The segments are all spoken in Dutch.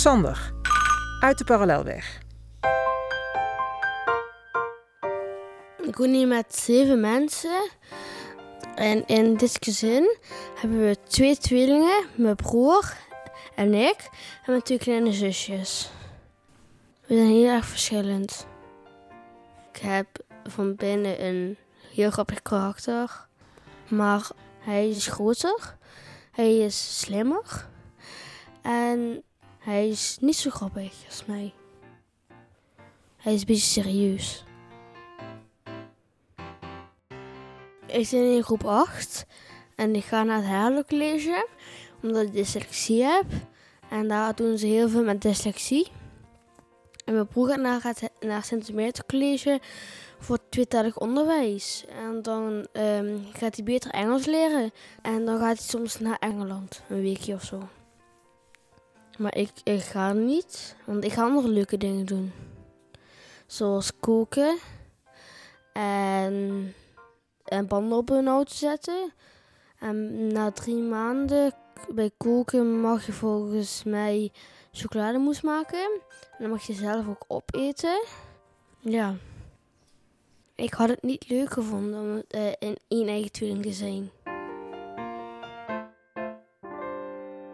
Sander, uit de parallelweg. Ik woon hier met zeven mensen. En in dit gezin hebben we twee tweelingen, mijn broer en ik. En mijn twee kleine zusjes. We zijn heel erg verschillend. Ik heb van binnen een heel grappig karakter. Maar hij is groter. Hij is slimmer. En hij is niet zo grappig als mij. Hij is een beetje serieus. Ik zit in groep 8 en ik ga naar het herlocollege omdat ik dyslexie heb. En daar doen ze heel veel met dyslexie. En mijn broer gaat naar het naar Centimeter College voor tweetalig onderwijs. En dan ehm, gaat hij beter Engels leren. En dan gaat hij soms naar Engeland, een weekje of zo. Maar ik, ik ga niet, want ik ga andere leuke dingen doen. Zoals koken en, en banden op een auto zetten. En na drie maanden bij koken mag je volgens mij chocolademousse maken. En dan mag je zelf ook opeten. Ja. Ik had het niet leuk gevonden om uh, in één eigen tweeling te zijn.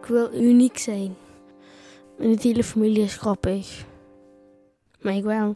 Ik wil uniek zijn. Mijn hele familie is grappig. Maar ik wel.